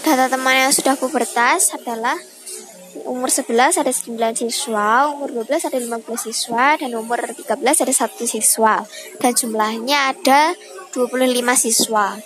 Data teman yang sudah pubertas adalah umur 11 ada 9 siswa, umur 12 ada 15 siswa, dan umur 13 ada 1 siswa. Dan jumlahnya ada 25 siswa.